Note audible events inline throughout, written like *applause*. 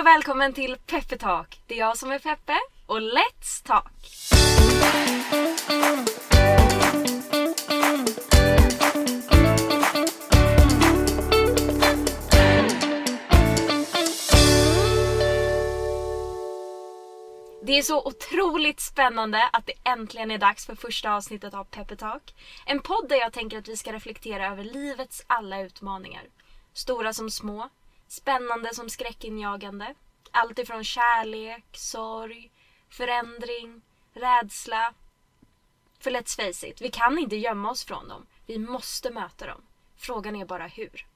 och välkommen till Peppe Talk. Det är jag som är Peppe och Let's Talk! Det är så otroligt spännande att det äntligen är dags för första avsnittet av Peppe Talk. En podd där jag tänker att vi ska reflektera över livets alla utmaningar. Stora som små, spännande som skräckinjagande. Allt ifrån kärlek, sorg, förändring, rädsla. För let's face it, vi kan inte gömma oss från dem. Vi måste möta dem. Frågan är bara hur.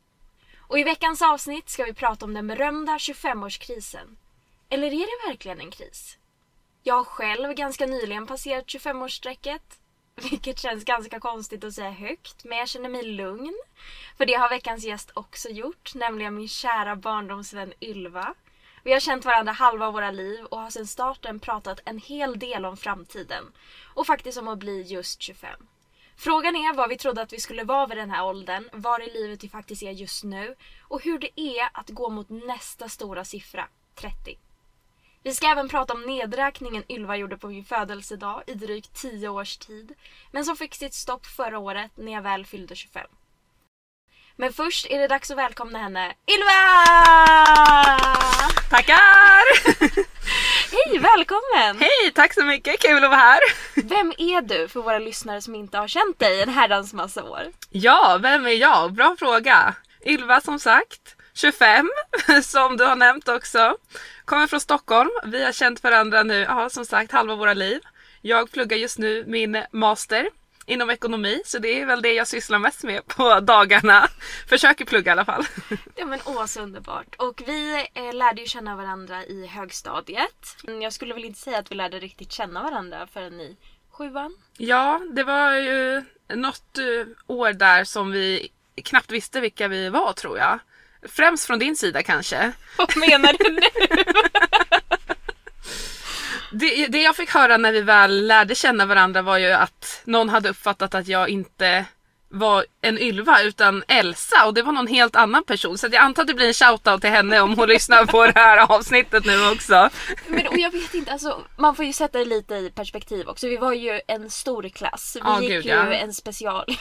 Och i veckans avsnitt ska vi prata om den berömda 25-årskrisen. Eller är det verkligen en kris? Jag har själv ganska nyligen passerat 25-årsstrecket. Vilket känns ganska konstigt att säga högt, men jag känner mig lugn. För det har veckans gäst också gjort, nämligen min kära barndomsvän Ylva. Vi har känt varandra halva våra liv och har sedan starten pratat en hel del om framtiden. Och faktiskt om att bli just 25. Frågan är vad vi trodde att vi skulle vara vid den här åldern, var i livet vi faktiskt är just nu och hur det är att gå mot nästa stora siffra, 30. Vi ska även prata om nedräkningen Ylva gjorde på min födelsedag i drygt 10 års tid, men som fick sitt stopp förra året när jag väl fyllde 25. Men först är det dags att välkomna henne, Ylva! Tackar! Hej, välkommen! Hej, tack så mycket, kul att vara här. Vem är du för våra lyssnare som inte har känt dig en herrans massa år? Ja, vem är jag? Bra fråga. Ylva som sagt, 25 *laughs* som du har nämnt också. Kommer från Stockholm. Vi har känt varandra nu, ja som sagt, halva våra liv. Jag pluggar just nu min master inom ekonomi så det är väl det jag sysslar mest med på dagarna. Försöker plugga i alla fall. *laughs* Ja men åh så underbart. Och vi eh, lärde ju känna varandra i högstadiet. Mm, Jag skulle väl inte säga att vi lärde riktigt känna varandra förrän i sjuan. Ja, det var ju något eh, år där som vi knappt visste vilka vi var tror jag. Främst från din sida kanske. *laughs* Vad menar du nu? *laughs* Det, det jag fick höra när vi väl lärde känna varandra var ju att någon hade uppfattat att jag inte var en Ylva utan Elsa och det var någon helt annan person. Så jag antar att det blir en shoutout till henne om hon *laughs* lyssnar på det här avsnittet nu också. Men och jag vet inte, alltså, man får ju sätta det lite i perspektiv också. Vi var ju en stor klass. Vi Ja, gick gud, ju ja. en special, *laughs*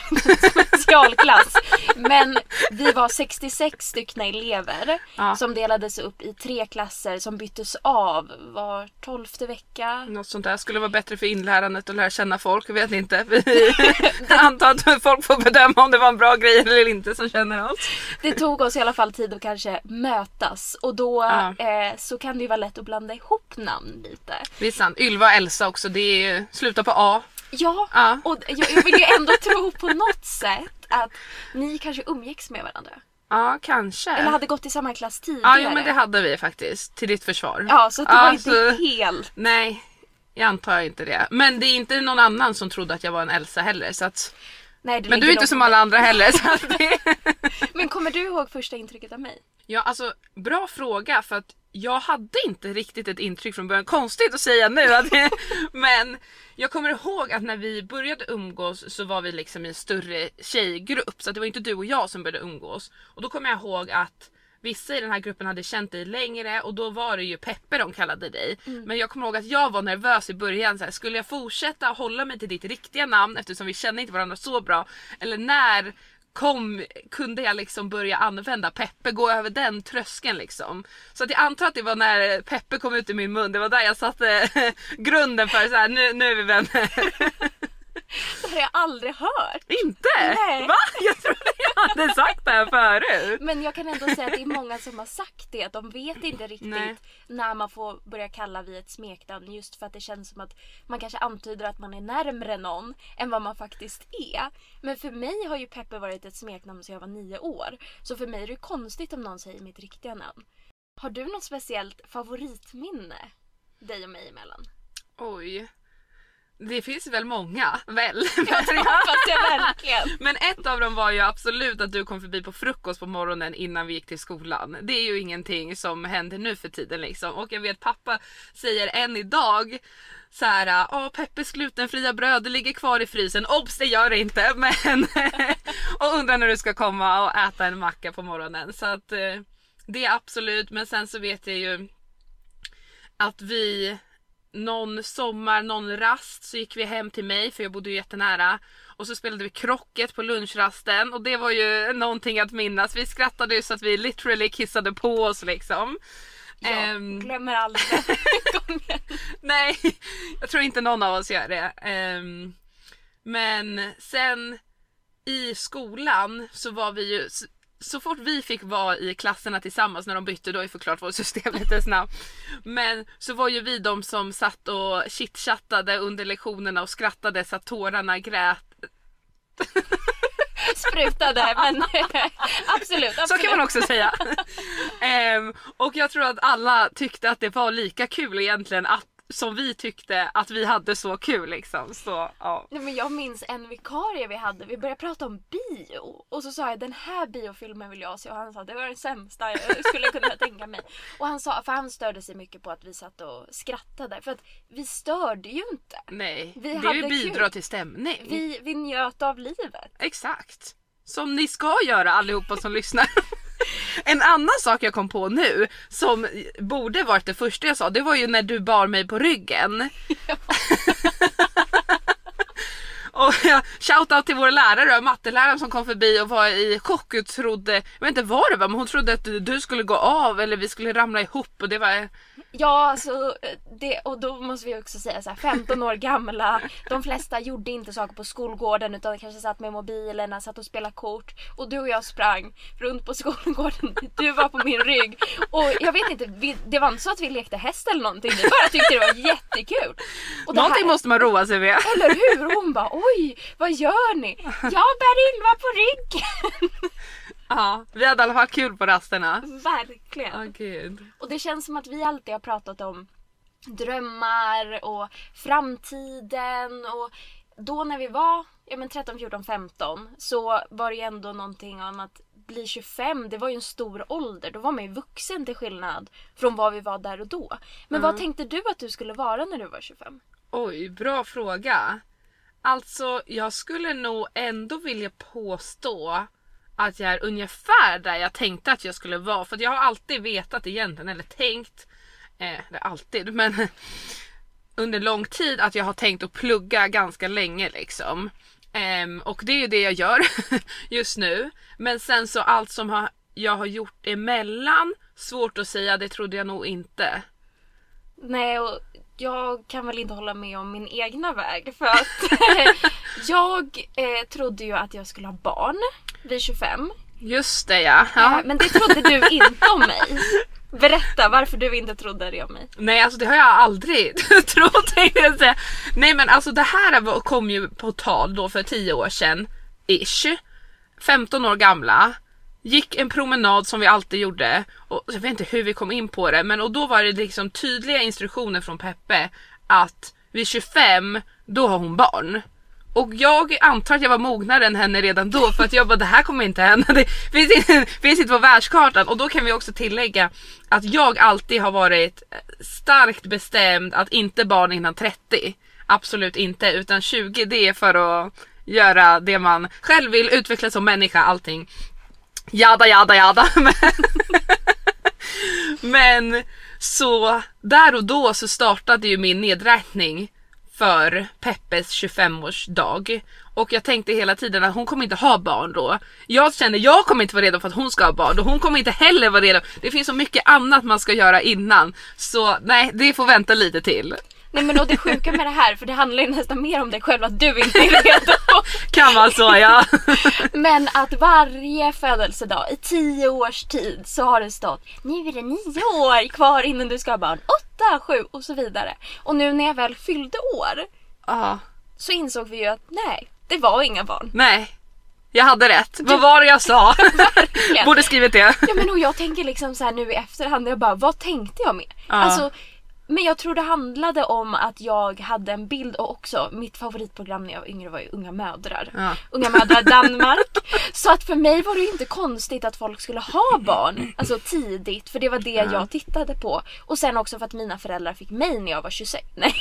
specialklass. Men vi var 66 stycken elever Ja. som delades upp i tre klasser som byttes av var tolfte vecka. Något sånt där skulle vara bättre för inlärandet och lära känna folk. Jag vet inte. Vi *laughs* antar att folk får bedöma om det var en bra grej eller inte som känner oss. Det tog oss i alla fall tid att kanske mötas och då Ja. eh, så kan det ju vara lätt att blanda ihop namn lite. Det är sant. Ylva och Elsa också. Det är slutar på A. Ja, Ja. och jag, jag vill ju ändå *laughs* tro på något sätt att ni kanske umgicks med varandra. Ja, kanske. Eller hade gått i samma klass tidigare. Ja, jo, men det hade vi faktiskt. Till ditt försvar. Ja, så det Ja, var inte så- helt... Nej, jag antar inte det. Men det är inte någon annan som trodde att jag var en Elsa heller. Så att, Nej, men du är inte som alla andra heller. Så det. *laughs* Men kommer du ihåg första intrycket av mig? ja, alltså bra fråga för att jag hade inte riktigt ett intryck från början. Konstigt att säga nu. Att, *laughs* men jag kommer ihåg att när vi började umgås så var vi liksom i en större tjejgrupp. Så det var inte du och jag som började umgås. Och då kommer jag ihåg att Vissa i den här gruppen hade känt dig längre och då var det ju Peppe de kallade dig. Men jag kommer ihåg att jag var nervös i början. Så här, skulle jag fortsätta hålla mig till ditt riktiga namn eftersom vi känner inte varandra så bra? Eller när kom, kunde jag liksom börja använda Peppe, gå över den tröskeln liksom. Så att jag antar att det var när Peppe kom ut i min mun, det var där jag satte *laughs* grunden för så här, nu, nu är vi vänner. *laughs* Det har jag aldrig hört. Inte? Nej. Va? Jag trodde jag hade sagt det här förut. Men jag kan ändå säga att det är många som har sagt det. Att de vet inte riktigt Nej. när man får börja kalla vid ett smeknamn. Just för att det känns som att man kanske antyder att man är närmre någon än vad man faktiskt är. Men för mig har ju Peppe varit ett smeknamn sedan jag var nio år. Så för mig är det konstigt om någon säger mitt riktiga namn. Har du något speciellt favoritminne dig och mig emellan? Oj. Det finns väl många, väl? *laughs* Ja, det hoppas jag verkligen. *laughs* Men ett av dem var ju absolut att du kom förbi på frukost på morgonen innan vi gick till skolan. Det är ju ingenting som händer nu för tiden liksom. Och jag vet pappa säger än idag så här, åh Peppes glutenfria bröd det ligger kvar i frysen. Obs det gör det inte *laughs* men och undrar när du ska komma och äta en macka på morgonen. Så att eh, Det är absolut, men sen så vet jag ju att vi någon sommar, någon rast så gick vi hem till mig för jag bodde ju jättenära och så spelade vi krocket på lunchrasten och det var ju någonting att minnas. Vi skrattade ju så att vi literally kissade på oss liksom. Jag Ehm, glömmer aldrig gången. *laughs* Nej, jag tror inte någon av oss gör det. Ehm, men sen i skolan så var vi ju så, fort vi fick vara i klasserna tillsammans när de bytte, då har jag förklarat vårt system lite snabbt. Men så var ju vi de som satt och chitchattade under lektionerna och skrattade så att tårarna grät. *laughs* Sprutade men absolut, *laughs* absolut. Så kan man också säga. *laughs* Ehm, och jag tror att alla tyckte att det var lika kul egentligen att, som vi tyckte att vi hade så kul liksom. Så, ja. Nej, men jag minns en vikarie vi hade, vi började prata om bio och så sa jag den här biofilmen vill jag se och han sa det var den sämsta jag skulle kunna *laughs* tänka mig. Och han sa, för han störde sig mycket på att vi satt och skrattade för att vi störde ju inte. Nej, Vi det hade ju bidra kul. till stämning. Vi, vi njöt av livet. Exakt. Som ni ska göra allihopa som lyssnar. *laughs* *laughs* En annan sak jag kom på nu som borde varit det första jag sa det var ju när du bar mig på ryggen. *laughs* Och ja, shoutout till vår lärare, matteläraren som kom förbi och var i chock och trodde, jag vet inte vad det var men hon trodde att du skulle gå av eller vi skulle ramla ihop och det var Ja, alltså, det, och då måste vi också säga så här, 15 år gamla. De flesta gjorde inte saker på skolgården utan kanske satt med mobilerna, satt och spelade kort. Och du och jag sprang runt på skolgården. *laughs* Du var på min rygg. Och jag vet inte, vi, det var inte så att vi lekte häst eller någonting. Vi bara tyckte det var jättekul. Och Någonting här- måste man roa sig med. Eller hur? Hon bara oj, vad gör ni? Jag bär Ylva på ryggen. Ja, vi hade i alla fall kul på rasterna. Verkligen. Åh gud. Och det känns som att vi alltid har pratat om drömmar och framtiden och då när vi var ja, men 13, 14, 15 så var det ju ändå någonting om att bli 25, det var ju en stor ålder. Då var man ju vuxen till skillnad från vad vi var där och då. Men vad tänkte du att du skulle vara när du var 25? Oj, bra fråga. Alltså, jag skulle nog ändå vilja påstå att jag är ungefär där jag tänkte att jag skulle vara. För att jag har alltid vetat egentligen, eller tänkt, eh, eller alltid, men *laughs* under lång tid att jag har tänkt att plugga ganska länge liksom. Ehm, och det är ju det jag gör *laughs* just nu. Men sen så allt som har, jag har gjort emellan, svårt att säga, det trodde jag nog inte. Nej, och jag kan väl inte hålla med om min egna väg för att *laughs* jag eh, trodde ju att jag skulle ha barn vid 25. Just det ja. ja. Eh, Men det trodde du inte om mig. Berätta varför du inte trodde det om mig. Nej alltså det har jag aldrig *laughs* trott tänkte. Nej men alltså det här kom ju på tal då för 10 år sedan. Ish. 15 år gamla. Gick en promenad som vi alltid gjorde. Och jag vet inte hur vi kom in på det men och då var det liksom tydliga instruktioner från Peppe att vid 25 då har hon barn. Och jag antar att jag var mognare än henne redan då för att jag bara det här kommer inte hända. Det finns inte, *laughs* finns inte på världskartan. Och då kan vi också tillägga att jag alltid har varit starkt bestämd att inte barn innan 30. Absolut inte utan 20 det är för att göra det man själv vill, utvecklas som människa, allting. Jada jada jada. *laughs* Men Men så där och då så startade ju min nedräkning för Peppes 25-årsdag. Och jag tänkte hela tiden att hon kommer inte ha barn då. Jag känner jag kommer inte vara redo för att hon ska ha barn och hon kommer inte heller vara redo. Det finns så mycket annat man ska göra innan. Så nej, det får vänta lite till. Nej men och det sjuka med det här, för det handlar ju nästan mer om dig själv att du inte är redo. Kan vara så ja. *laughs* Men att varje födelsedag i tio års tid så har det stått nu är det nio år kvar innan du ska ha barn. Åtta, sju och så vidare. Och nu när jag väl fyllde år Ja, så insåg vi ju att nej, det var inga barn. nej. Jag hade rätt. Vad var det jag sa? *laughs* Borde skrivit det. Ja men och jag tänker liksom så här nu i efterhand, jag bara vad tänkte jag med? Ja. Alltså, men jag tror det handlade om att jag hade en bild och också mitt favoritprogram när jag var yngre var ju Unga mödrar. Ja. Unga mödrar Danmark. *laughs* Så att för mig var det ju inte konstigt att folk skulle ha barn alltså tidigt för det var det jag tittade på. Och sen också för att mina föräldrar fick mig när jag var 26. *laughs* Nej,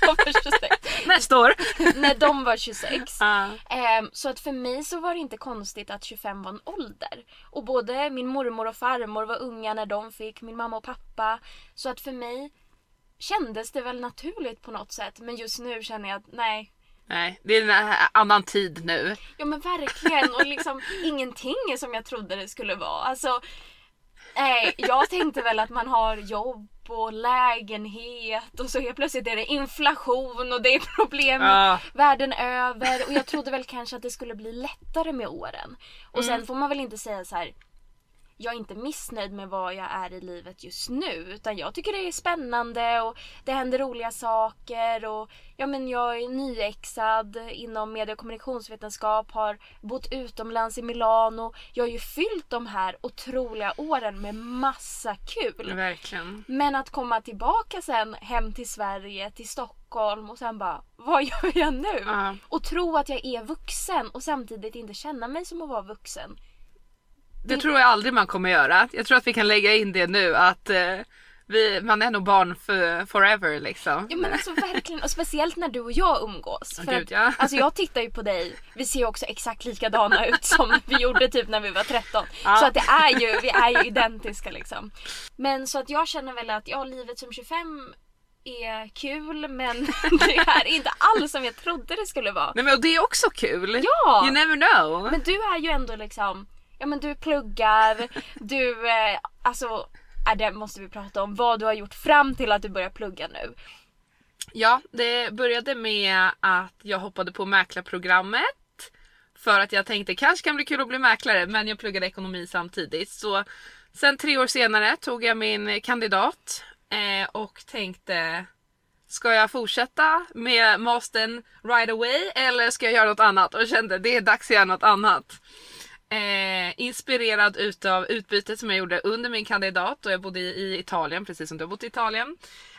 jag var 26. Nästa år. när de var 26. Ja. Ehm, så att för mig så var det inte konstigt att 25 var en ålder. Och både min mormor och farmor var unga när de fick, min mamma och pappa. Så att för mig kändes det väl naturligt på något sätt. Men just nu känner jag att nej. Nej, det är en annan tid nu. Ja men verkligen och liksom *laughs* ingenting är som jag trodde det skulle vara. Alltså, nej, jag tänkte väl att man har jobb och lägenhet och så helt plötsligt är det inflation och det är problem Ja. världen över och jag trodde väl kanske att det skulle bli lättare med åren. Och sen får man väl inte säga så här. Jag är inte missnöjd med vad jag är i livet just nu utan jag tycker det är spännande och det händer roliga saker och ja men jag är nyexad inom medie och kommunikationsvetenskap, har bott utomlands i Milano. Jag har ju fyllt de här otroliga åren med massa kul. Verkligen. Men att komma tillbaka sen hem till Sverige, till Stockholm och sen bara vad gör jag nu? Ja. Och tro att jag är vuxen och samtidigt inte känna mig som att vara vuxen. Det tror jag aldrig man kommer göra. Jag tror att vi kan lägga in det nu att eh, vi, man är nog barn för forever liksom. Ja men alltså verkligen och speciellt när du och jag umgås. För gud, att, ja. *laughs* Alltså jag tittar ju på dig, vi ser ju också exakt likadana ut som vi gjorde typ när vi var 13. Ja. Så att det är ju, vi är ju identiska liksom. Men så att jag känner väl att ja livet som 25 är kul men *laughs* det är inte alls som jag trodde det skulle vara. Nej men och det är också kul. Ja! You never know. Men du är ju ändå liksom, ja men du pluggar, du, eh, alltså, äh, det måste vi prata om, vad du har gjort fram till att du börjar plugga nu. Ja, det började med att jag hoppade på mäklarprogrammet. För att jag tänkte kanske kan bli kul att bli mäklare men jag pluggade ekonomi samtidigt. Så sen tre år senare tog jag min kandidat eh, och tänkte Ska jag fortsätta med mastern right away eller ska jag göra något annat? Och kände det är dags att göra något annat. Eh, inspirerad utav utbytet som jag gjorde under min kandidat och jag bodde i, Italien precis som du har bott i Italien.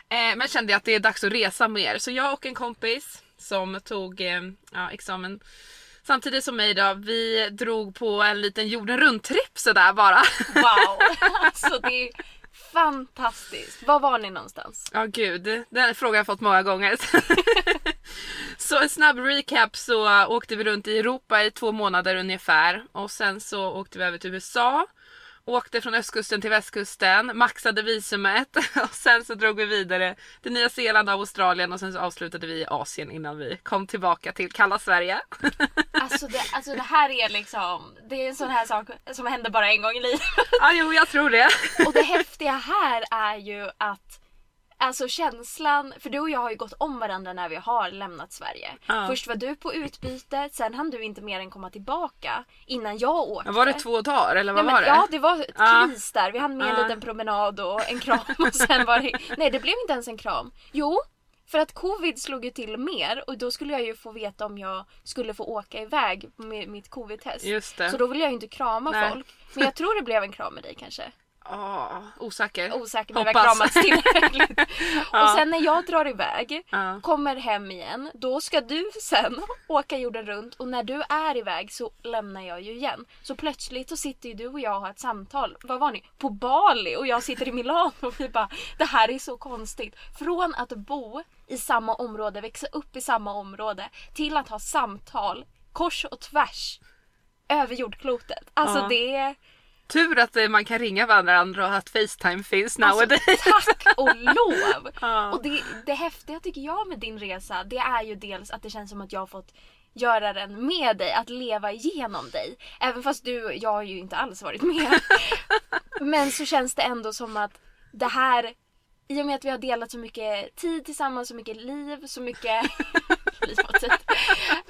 Eh, men kände att det är dags att resa mer så jag och en kompis som tog eh, ja, examen samtidigt som mig då, vi drog på en liten jorden runt-tripp sådär bara. Wow! *laughs* alltså det är fantastiskt. Var var ni någonstans? Ja gud, den frågan har jag fått många gånger. *laughs* så en snabb recap så åkte vi runt i Europa i två månader ungefär och sen så åkte vi över till USA. Åkte från östkusten till västkusten, maxade visumet *laughs* och sen så drog vi vidare till Nya Zeeland och Australien och sen så avslutade vi i Asien innan vi kom tillbaka till kalla Sverige. *laughs* Alltså det, alltså det här är liksom, det är en sån här sak som händer bara en gång i livet. ja jo jag tror det. Och det häftiga här är ju att Alltså känslan, för du och jag har ju gått om varandra när vi har lämnat Sverige. Ja. Först var du på utbyte, sen hann du inte mer än komma tillbaka innan jag åkte. Var det två dagar eller vad Nej, var men, det? Ja det var ett Ja. kris där. Vi hann med en Ja. liten promenad och en kram och sen var det... *laughs* Nej det blev inte ens en kram. Jo, för att covid slog ju till mer och då skulle jag ju få veta om jag skulle få åka iväg med mitt covid-test. Just det. Så då ville jag ju inte krama Nej. folk. Men jag tror det blev en kram med dig kanske. Ah, osäker. Osäker men har kramats tillräckligt. *laughs* Ja. Och sen när jag drar iväg, Ja. kommer hem igen, då ska du sen *laughs* åka jorden runt och när du är iväg så lämnar jag ju igen. Så plötsligt så sitter ju du och jag och har ett samtal. Var var ni? På Bali och jag sitter i Milano och vi bara det här är så konstigt. Från att bo i samma område, växa upp i samma område till att ha samtal kors och tvärs över jordklotet. Alltså Ja. det Tur att eh, man kan ringa varandra och att Facetime finns Alltså, nowadays. tack och lov! *laughs* Ja. Och det, det häftiga tycker jag med din resa det är ju dels att det känns som att jag har fått göra den med dig, att leva igenom dig. Även fast du, jag har ju inte alls varit med. *laughs* Men så känns det ändå som att det här, i och med att vi har delat så mycket tid tillsammans, så mycket liv, så mycket *laughs* liv.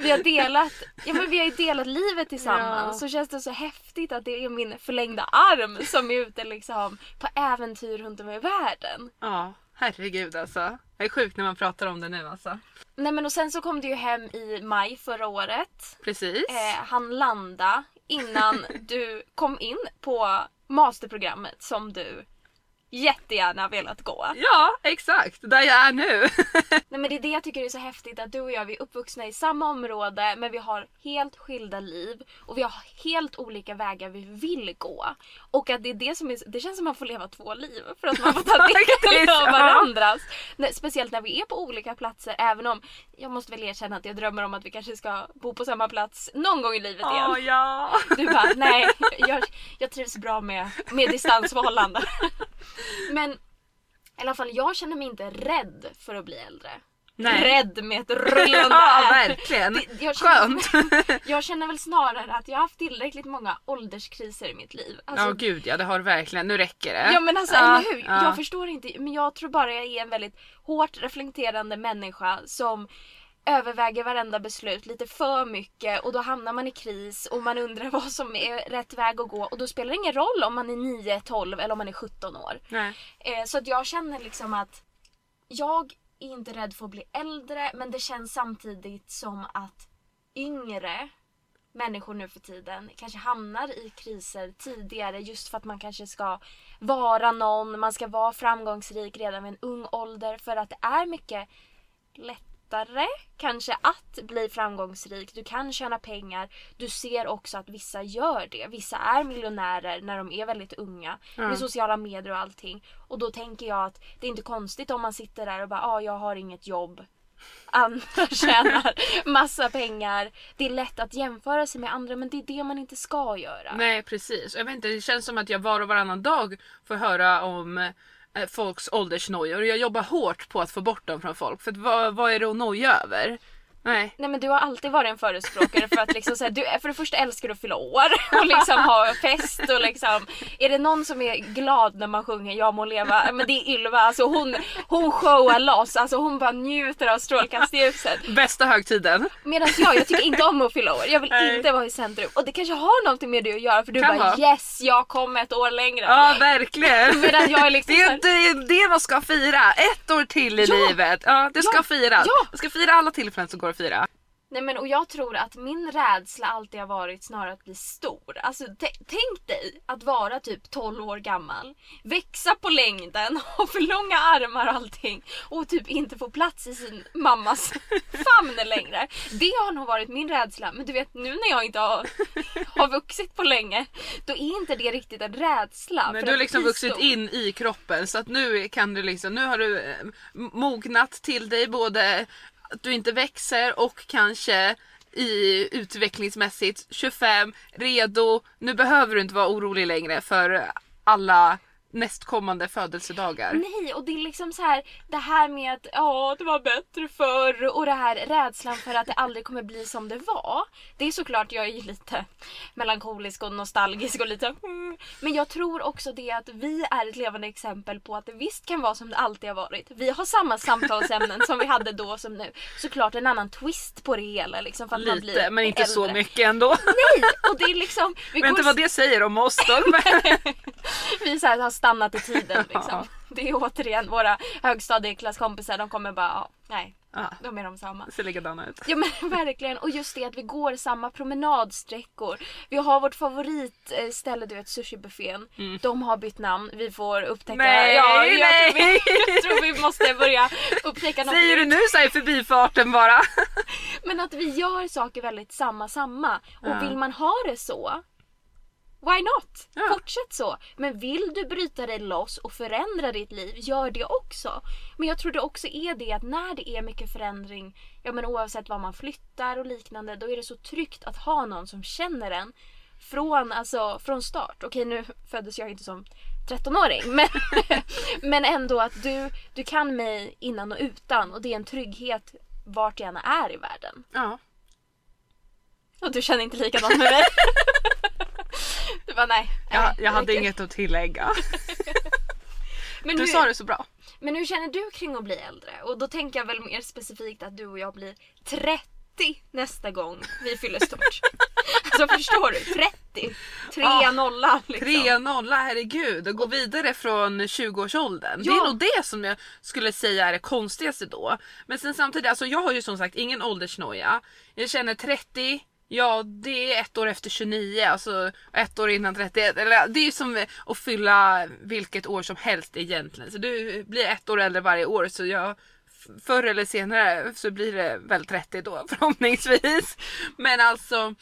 Vi har delat, ja men vi har ju delat livet tillsammans. Ja. Så känns det så häftigt att det är min förlängda arm som är ute liksom på äventyr runt om i världen. Ja, herregud alltså. Det är sjukt när man pratar om det nu alltså. Nej men och sen så kom du ju hem i maj förra året. Precis. Eh, han landa innan *laughs* du kom in på masterprogrammet som du jättegärna velat gå. Ja, exakt. Där jag är nu. *laughs* Nej men det är det jag tycker är så häftigt att du och jag vi är uppvuxna i samma område men vi har helt skilda liv och vi har helt olika vägar vi vill gå. Och att det är det som är, det känns som att man får leva två liv för att man får ta *laughs* del av ja. varandra. ändras. Nej, speciellt när vi är på olika platser även om jag måste väl erkänna att jag drömmer om att vi kanske ska bo på samma plats någon gång i livet igen. Åh ja! Du bara, *laughs* nej jag, jag trivs bra med, med distansförhållanden. Men i alla fall jag känner mig inte rädd för att bli äldre. Nej. Rädd med ett *laughs* rullande Ja verkligen. Det- jag känner- Skönt. *laughs* Jag känner väl snarare att jag har haft tillräckligt många ålderskriser i mitt liv. Alltså, Ja gud ja det har du verkligen. Nu räcker det. Ja men alltså Ja, eller hur? ja. Jag förstår inte men jag tror bara jag är en väldigt hårt reflekterande människa som överväger varenda beslut lite för mycket och då hamnar man i kris och man undrar *laughs* vad som är rätt väg att gå och då spelar det ingen roll om man är 9, 12 eller om man är 17 år. Eh, så att jag känner liksom att jag är inte rädd för att bli äldre men det känns samtidigt som att yngre människor nu för tiden kanske hamnar i kriser tidigare just för att man kanske ska vara någon, man ska vara framgångsrik redan vid en ung ålder för att det är mycket lättare kanske att bli framgångsrik. Du kan tjäna pengar. Du ser också att vissa gör det. Vissa är miljonärer när de är väldigt unga med sociala medier och allting. Och då tänker jag att det är inte konstigt om man sitter där och bara ah, jag har inget jobb. Andra *laughs* tjänar massa pengar. Det är lätt att jämföra sig med andra men det är det man inte ska göra. Nej precis. Jag vet inte, det känns som att jag var och varannan dag får höra om Eh, folks åldersnojor jag jobbar hårt på att få bort dem från folk. För att, vad, vad är det att noja över? Nej. Nej men du har alltid varit en förespråkare för att liksom så här, du, för det första älskar du att fylla år och liksom ha fest och liksom Är det någon som är glad när man sjunger Jag må leva, men det är Ylva alltså hon, hon showar loss, alltså hon bara njuter av strålkastljuset Bästa högtiden. Medan jag, jag tycker inte om att fylla år, jag vill Nej. inte vara i centrum och det kanske har någonting med det att göra för du Kan bara vara. yes jag kom ett år längre Ja verkligen. Medan jag är liksom Det är det, det man ska fira. Ett år till i Ja. livet. Ja, det ska Ja. firas. Ja. Man ska fira alla tillfällen som går att fira. Nej men och jag tror att min rädsla alltid har varit snarare att bli stor. Alltså tänk dig att vara typ 12 år gammal, växa på längden, *laughs* ha för långa armar och allting och typ inte få plats i sin mammas *laughs* famn längre. Det har nog varit min rädsla. Men du vet nu när jag inte har, *laughs* har vuxit på länge, då är inte det riktigt en rädsla. Men för du har liksom vuxit stor. in i kroppen så att nu kan du liksom, nu har du eh, mognat till dig både att du inte växer och kanske i utvecklingsmässigt 25, redo. Nu behöver du inte vara orolig längre för alla nästkommande födelsedagar. Nej, och det är liksom så här det här med att ja, det var bättre förr och det här rädslan för att det aldrig kommer bli som det var. Det är såklart, jag är ju lite melankolisk och nostalgisk och lite mm. Men jag tror också det att vi är ett levande exempel på att det visst kan vara som det alltid har varit. Vi har samma samtalsämnen som vi hade då som nu. Såklart en annan twist på det hela liksom för att man Lite, blir men inte så äldre. mycket ändå. Nej! Och det är liksom... Vi *laughs* vet inte vad det säger om oss då. *laughs* Vi så här har stannat i tiden *laughs* liksom. Det är återigen våra högstadieklasskompisar, de kommer bara, ja, nej, Ja, de är de samma. ser likadana ut. Ja men *laughs* verkligen, och just det att vi går samma promenadsträckor. Vi har vårt favoritställe, du vet sushibuffén. De har bytt namn, vi får upptäcka... Mm. Nej, ja, jag, nej. Tror vi, jag tror vi måste börja upptäcka något Säger du nu så i förbifarten bara? *laughs* Men att vi gör saker väldigt samma samma. Och Ja. vill man ha det så, why not? Ja. Fortsätt så. Men vill du bryta dig loss och förändra ditt liv, gör det också. Men jag tror det också är det att när det är mycket förändring, ja men oavsett var man flyttar och liknande, då är det så tryggt att ha någon som känner en från, alltså, från start. Okej nu föddes jag inte som 13-åring *laughs* men, men ändå att du, du kan mig innan och utan och det är en trygghet vart jag än är i världen. Ja. Och du känner inte likadant med mig? *laughs* Bara nej. Jag, nej, jag hade det räcker. inget att tillägga. *laughs* Men Du hur, sa det så bra. men hur känner du kring att bli äldre? Och då tänker jag väl mer specifikt att du och jag blir 30 nästa gång vi fyller stort. *laughs* alltså förstår du? 30. 3 Ja. nolla liksom. 3-0, herregud. Och gå vidare från 20-årsåldern. Det Ja. är nog det som jag skulle säga är det konstigaste då. Men sen samtidigt, alltså jag har ju som sagt ingen åldersnoja. Jag känner 30, ja det är ett år efter 29, alltså ett år innan 31. Eller, det är som att fylla vilket år som helst egentligen. Så du blir ett år äldre varje år så jag Förr eller senare så blir det väl 30 då *laughs* förhoppningsvis. Men alltså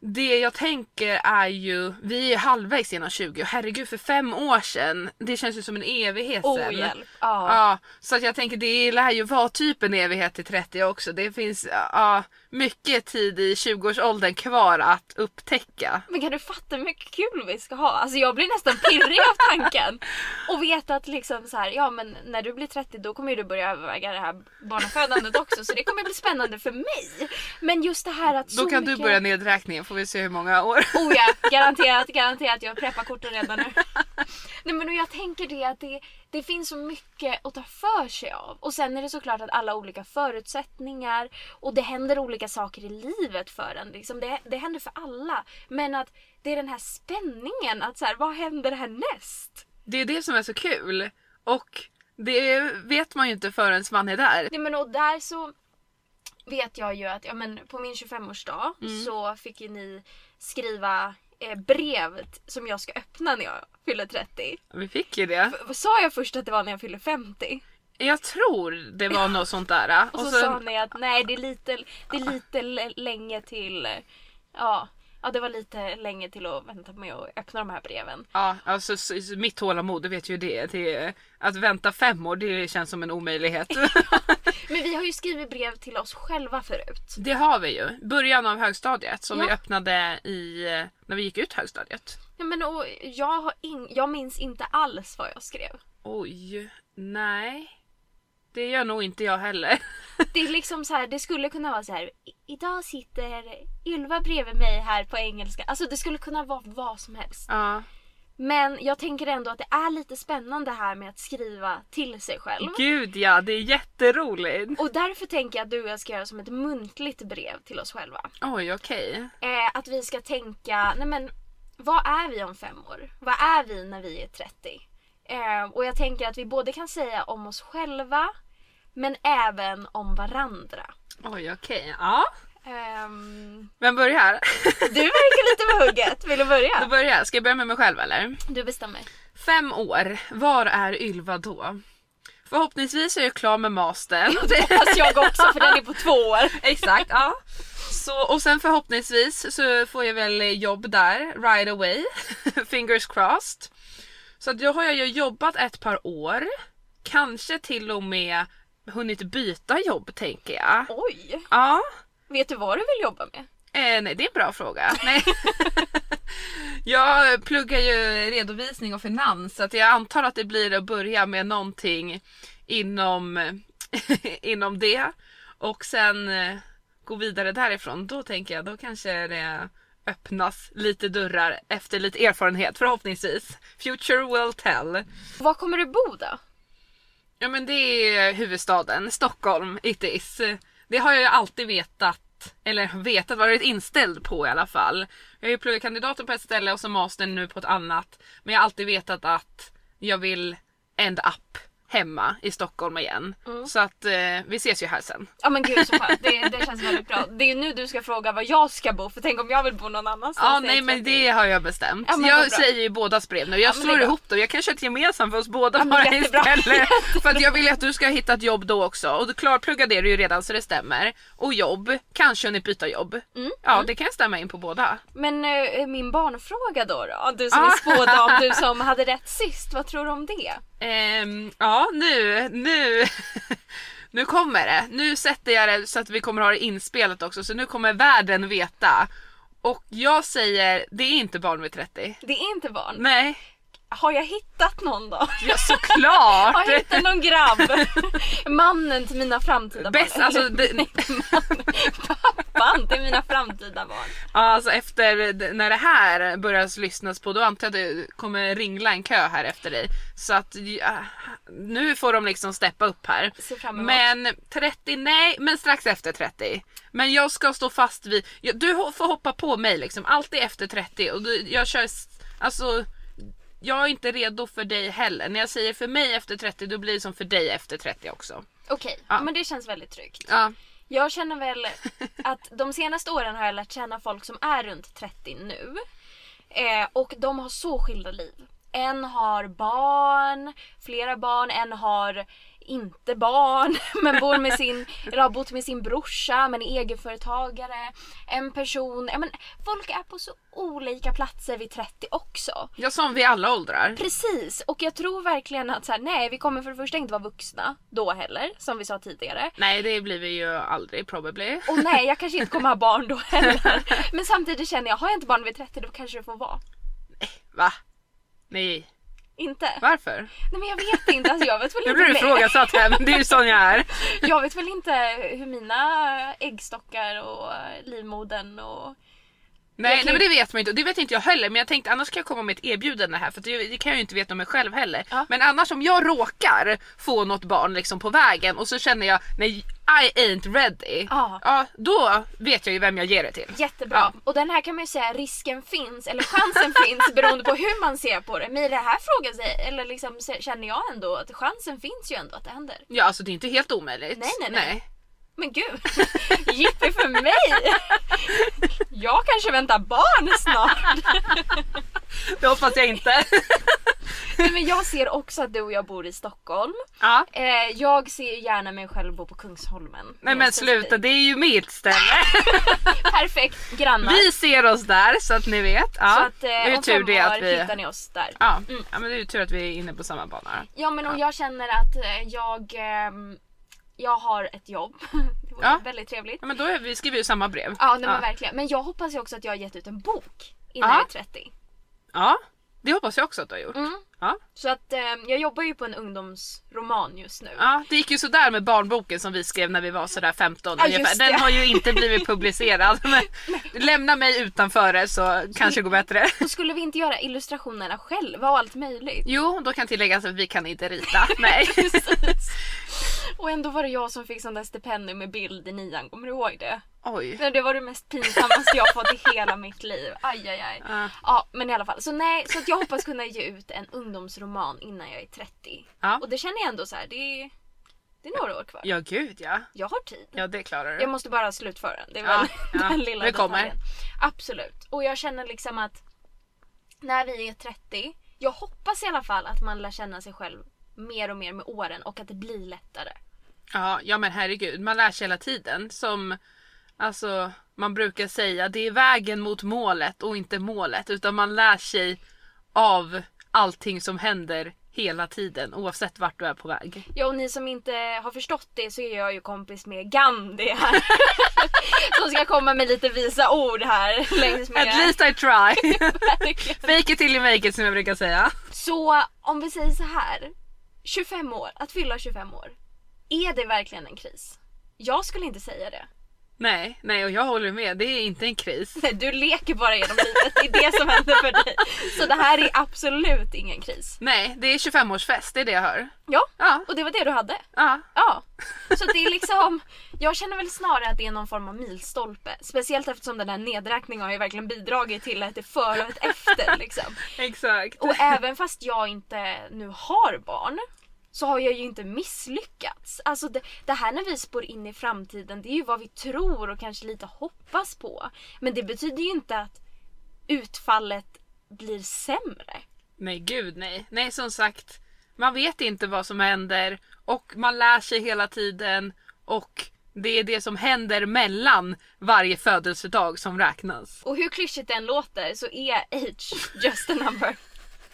det jag tänker är ju, vi är halvvägs genom 20 och herregud för fem år sedan, det känns ju som en evighet Oh sedan. hjälp. Ja. Ja, så att jag tänker det lär ju vara typ en evighet till 30 också. Det finns ja, mycket tid i 20-årsåldern kvar att upptäcka. Men kan du fatta hur mycket kul vi ska ha? Alltså jag blir nästan pirrig av tanken. *laughs* Och veta att liksom så här, ja men när du blir 30 då kommer ju du börja överväga det här barnafödandet också. Så det kommer bli spännande för mig. Men just det här att Då så kan mycket... du börja nedräkningen får vi se hur många år. *laughs* Oh ja, garanterat, garanterat. Jag preppar korten redan nu. Nej men jag tänker det att det, det finns så mycket att ta för sig av. Och sen är det såklart att alla olika förutsättningar och det händer olika saker i livet för en. Liksom det, det händer för alla. Men att det är den här spänningen att så här, vad händer härnäst? Det är det som är så kul. Och det vet man ju inte förrän man är där. Nej men och där så vet jag ju att ja, men på min 25-årsdag Mm. så fick ju ni skriva eh, brev som jag ska öppna när jag fyller 30. Vi fick ju det. Vad Sa jag först att det var när jag fyller 50? Jag tror det var något sånt där. *laughs* Och så, sa ni att nej det är lite, det är lite länge till, ja, ja det var lite länge till att vänta med att öppna de här breven. Ja, alltså så- så mitt tålamod, du vet ju det. det. Att vänta fem år, det känns som en omöjlighet. *laughs* *laughs* Men vi har ju skrivit brev till oss själva förut. det har vi ju. Början av högstadiet som Ja. vi öppnade i, eh, när vi gick ut högstadiet. Ja, men och jag, har in, jag minns inte alls vad jag skrev. Oj, nej. Det gör nog inte jag heller. *laughs* Det är liksom så här, det skulle kunna vara så här. "I- Idag sitter Ylva bredvid mig här på engelska. Alltså det skulle kunna vara vad som helst. Ja, Men jag tänker ändå att det är lite spännande här med att skriva till sig själv. gud ja, det är jätteroligt. Och därför tänker jag att du och jag ska göra som ett muntligt brev till oss själva. Oj, okej. Eh, att vi ska tänka, nej men vad är vi om fem år? Vad är vi när vi är 30? Eh, och jag tänker att vi både kan säga om oss själva men även om varandra. Oj, okej. Ja. Ehm, Vem börjar? du verkar lite på hugget. Vill du Då börja? börjar jag. Ska jag börja med mig själv eller? Du bestämmer. Fem år, var är Ylva då? Förhoppningsvis är jag klar med mastern. *laughs* Fast jag också för den är på två år. *laughs* Exakt, ja. Så, och sen förhoppningsvis så får jag väl jobb där right away. *laughs* Fingers crossed. Så då har jag ju jobbat ett par år. Kanske till och med hunnit byta jobb tänker jag. Oj! Ja. Vet du vad du vill jobba med? Eh, nej, det är en bra fråga. Nej. *laughs* jag pluggar ju redovisning och finans så att jag antar att det blir att börja med någonting inom, *laughs* inom det och sen eh, gå vidare därifrån. Då tänker jag, då kanske det öppnas lite dörrar efter lite erfarenhet förhoppningsvis. Future will tell. Var kommer du bo då? Ja men det är huvudstaden, Stockholm it is. Det har jag ju alltid vetat, eller vetat, varit inställd på i alla fall. Jag har ju pluggat kandidaten på ett ställe och så mastern nu på ett annat. Men jag har alltid vetat att jag vill end up hemma i Stockholm igen. Så att eh, vi ses ju här sen. Ja men gud så skönt. Det, det känns väldigt bra. Det är nu du ska fråga var jag ska bo för tänk om jag vill bo någon annanstans. Ja jag nej men 30. det har jag bestämt. Ja, jag säger ju bådas brev nu. Jag Ja, slår ihop dem. Jag kan köra ett gemensamt för oss båda men bara istället. *laughs* för att jag vill att du ska hitta ett jobb då också. Och du klarpluggar det du ju redan så det stämmer. Och jobb, kanske hunnit byta jobb. Mm, Ja det kan stämma in på båda. Men eh, min barnfråga då, då? Du som Ah. är spådam, du som hade rätt sist. Vad tror du om det? Ehm, ja nu, nu, *laughs* nu kommer det. Nu sätter jag det så att vi kommer ha det inspelat också. Så nu kommer världen veta. Och jag säger, det är inte barn vid 30. Det är inte barn. Nej, Har jag hittat någon då? ja, såklart! *laughs* Har jag hittat någon grabb? *laughs* Mannen till mina framtida Bäst, barn. alltså, det- nej, Pappan till mina framtida barn. Ja, alltså efter när det här börjar lyssnas på då antar jag att det kommer ringla en kö här efter dig. Så att ja, nu får de liksom steppa upp här. Men 30, nej men strax efter 30. Men jag ska stå fast vid, du får hoppa på mig liksom alltid efter 30 och du, jag kör, alltså jag är inte redo för dig heller. När jag säger för mig efter 30 då blir det som för dig efter 30 också. Okej, Ja. men det känns väldigt tryggt. Ja, jag känner väl att de senaste åren har jag lärt känna folk som är runt 30 nu. Eh, och de har så skilda liv. En har barn, flera barn, en har inte barn *laughs* men bor med sin, eller har bott med sin brorsa men är egenföretagare. En person, ja men folk är på så olika platser vid 30 också. Ja, som vid alla åldrar. Precis, och jag tror verkligen att så här, nej vi kommer för det första inte vara vuxna då heller som vi sa tidigare. Nej, det blir vi ju aldrig probably. Och nej jag kanske inte kommer ha barn då *laughs* heller. Men samtidigt känner jag, har jag inte barn vid 30 då kanske det får vara. Va? Nej. Inte? Varför? Nej men jag vet inte, alltså jag vet väl Nu blir du ifrågasatt här men det är ju sån jag är. Jag vet väl inte hur mina äggstockar och livmodern och... Nej, kan nej men det vet man inte och det vet inte jag heller men jag tänkte annars kan jag komma med ett erbjudande här för det, det kan jag ju inte veta om mig själv heller. Ja. Men annars om jag råkar få något barn liksom på vägen och så känner jag nej I ain't ready. Ja. Ja, då vet jag ju vem jag ger det till. Jättebra. Ja. Och den här kan man ju säga risken finns, eller chansen *laughs* finns beroende på hur man ser på det. Men i det här frågan sig, eller liksom känner jag ändå att chansen finns ju ändå att det händer. Ja alltså det är inte helt omöjligt. Nej, nej, nej. Men gud, *laughs* jippi för mig! Jag kanske väntar barn snart. *laughs* Det hoppas jag inte. Nej, men jag ser också att du och jag bor i Stockholm. ja. Eh, jag ser gärna mig själv bo på Kungsholmen. Nej men sluta, det är ju mitt ställe. *laughs* Perfekt, grannar. Vi ser oss där så att ni vet. Ja. Så att eh, det är om tur fem det år att vi... hittar ni oss där. Ja. Mm. ja men det är ju tur att vi är inne på samma bana. Ja men om jag känner att eh, jag, ehm, jag har ett jobb. *laughs* Det vore Ja. väldigt trevligt. Ja men då är vi, skriver vi ju samma brev. Ja nej, men verkligen. Men jag hoppas ju också att jag har gett ut en bok innan Ja. jag är 30. Ja, det hoppas jag också att du har gjort. Mm. Ja. Så att eh, jag jobbar ju på en ungdomsroman just nu. ja, det gick ju sådär med barnboken som vi skrev när vi var sådär 15 Ja, ungefär. Den har ju inte blivit publicerad. *laughs* Lämna mig utanför det så kanske det går bättre. *laughs* Då skulle vi inte göra illustrationerna själva och allt möjligt. Jo, då kan tilläggas att vi kan inte rita. Nej. Och ändå var det jag som fick sån där stipendium med bild i nian, kommer du ihåg det? Oj. Det var det mest pinsammaste jag fått i hela mitt liv. Aj, aj, aj. Ja. Ja, men i alla fall. Så nej, så att jag hoppas kunna ge ut en ungdomsroman innan jag är 30. Ja. Och det känner jag ändå så här, det är, det är några år kvar. Ja gud ja. Jag har tid. Ja det klarar du. Jag måste bara slutföra den. Det är Ja, väl ja, *laughs* den lilla det kommer. detaljen. Absolut. Och jag känner liksom att när vi är 30, jag hoppas i alla fall att man lär känna sig själv mer och mer med åren och att det blir lättare. Ja, ja men herregud, man lär sig hela tiden. Som alltså, man brukar säga, det är vägen mot målet och inte målet. Utan man lär sig av allting som händer hela tiden oavsett vart du är på väg. Ja och ni som inte har förstått det så är jag ju kompis med Gandhi här. *laughs* som ska komma med lite visa ord här längs med. At least I try! *laughs* Fake it till you make it som jag brukar säga. Så om vi säger så här. 25 år, att fylla 25 år. Är det verkligen en kris? Jag skulle inte säga det. Nej, nej och jag håller med, det är inte en kris. Nej, *laughs* Du leker bara genom livet, det är det som händer för dig. Så det här är absolut ingen kris. Nej, det är 25-årsfest, det är det jag hör. Ja, Ja, och det var det du hade. ja. Ja. Så det är liksom, jag känner väl snarare att det är någon form av milstolpe. Speciellt eftersom den här nedräkningen har ju verkligen bidragit till ett före och ett efter liksom. *laughs* Exakt. Och även fast jag inte nu har barn så har jag ju inte misslyckats. Alltså det, det här när vi spår in i framtiden det är ju vad vi tror och kanske lite hoppas på. Men det betyder ju inte att utfallet blir sämre. Nej gud nej. Nej som sagt, man vet inte vad som händer och man lär sig hela tiden och det är det som händer mellan varje födelsedag som räknas. Och hur klyschigt det än låter så är age just a number.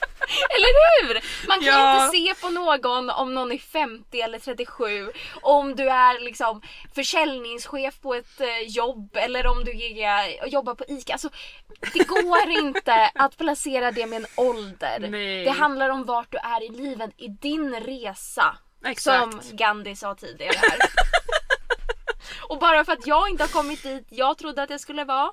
*laughs* Eller hur? Man kan Ja. inte se på någon om någon är 50 eller 37. Om du är liksom försäljningschef på ett eh, jobb eller om du är, jobbar på ICA. Alltså, det går *laughs* inte att placera det med en ålder. Nej. Det handlar om vart du är i livet, i din resa. Exakt. Som Gandhi sa tidigare här. *laughs* Och bara för att jag inte har kommit dit jag trodde att jag skulle vara.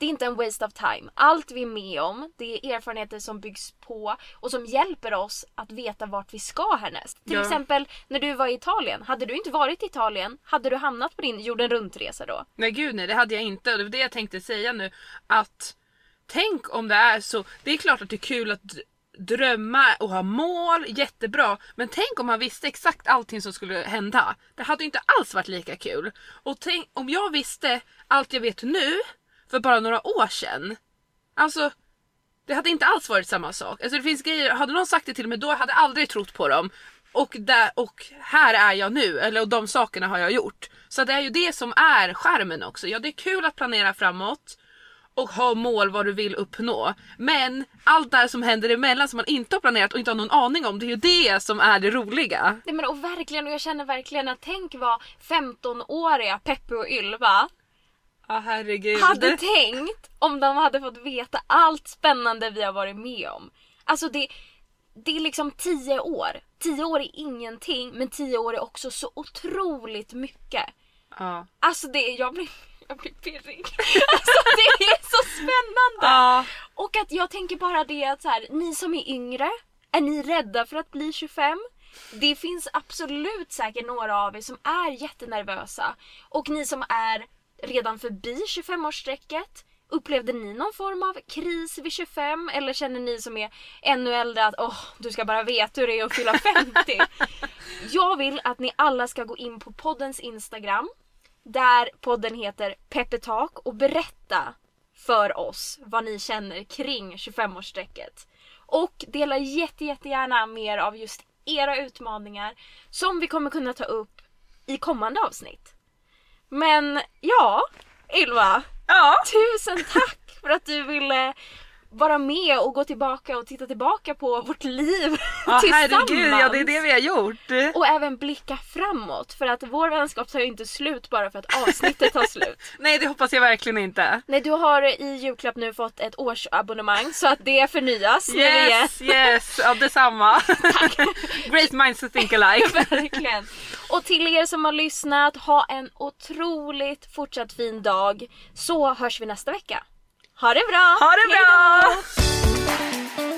Det är inte en waste of time. Allt vi är med om, det är erfarenheter som byggs på och som hjälper oss att veta vart vi ska härnäst. Till Ja. exempel när du var i Italien. Hade du inte varit i Italien, hade du hamnat på din jorden runt-resa då? Nej gud nej det hade jag inte och det var det jag tänkte säga nu att tänk om det är så. Det är klart att det är kul att drömma och ha mål, jättebra. Men tänk om man visste exakt allting som skulle hända. Det hade ju inte alls varit lika kul. Och tänk om jag visste allt jag vet nu för bara några år sedan. Alltså, det hade inte alls varit samma sak. Alltså det finns grejer, hade någon sagt det till mig då hade jag aldrig trott på dem. Och, där, och här är jag nu, eller och de sakerna har jag gjort. Så det är ju det som är skärmen också. Ja det är kul att planera framåt och ha mål vad du vill uppnå. Men allt det här som händer emellan som man inte har planerat och inte har någon aning om, det är ju det som är det roliga. Nej men och verkligen, och jag känner verkligen att tänk vad 15-åriga Peppe och Ylva Ja herregud. hade tänkt om de hade fått veta allt spännande vi har varit med om. Alltså det, det är liksom 10 år. 10 år är ingenting men 10 år är också så otroligt mycket. Ja. Alltså det, jag blir, jag blir pirrig. *laughs* Alltså det är så spännande! Ja. Och att jag tänker bara det att så här, ni som är yngre, är ni rädda för att bli 25? Det finns absolut säkert några av er som är jättenervösa. Och ni som är redan förbi 25-årsstrecket, upplevde ni någon form av kris vid 25? Eller känner ni som är ännu äldre att åh, du ska bara veta hur det är att fylla 50? *laughs* jag vill att ni alla ska gå in på poddens Instagram där podden heter Peppetalk och berätta för oss vad ni känner kring 25-årsstrecket. Och dela jätte, jättegärna mer av just era utmaningar som vi kommer kunna ta upp i kommande avsnitt. Men ja, Ylva, Ja. tusen tack för att du ville vara med och gå tillbaka och titta tillbaka på vårt liv *laughs* Ja tillsammans. herregud, ja det är det vi har gjort. Och även blicka framåt för att vår vänskap tar ju inte slut bara för att avsnittet tar slut. *laughs* Nej det hoppas jag verkligen inte. Nej du har i julklapp nu fått ett årsabonnemang så att det förnyas. Yes, yes, ja detsamma. *laughs* Great minds to think alike. Verkligen. Och till er som har lyssnat, ha en otroligt fortsatt fin dag. Så hörs vi nästa vecka. Ha det bra! Ha det bra! då!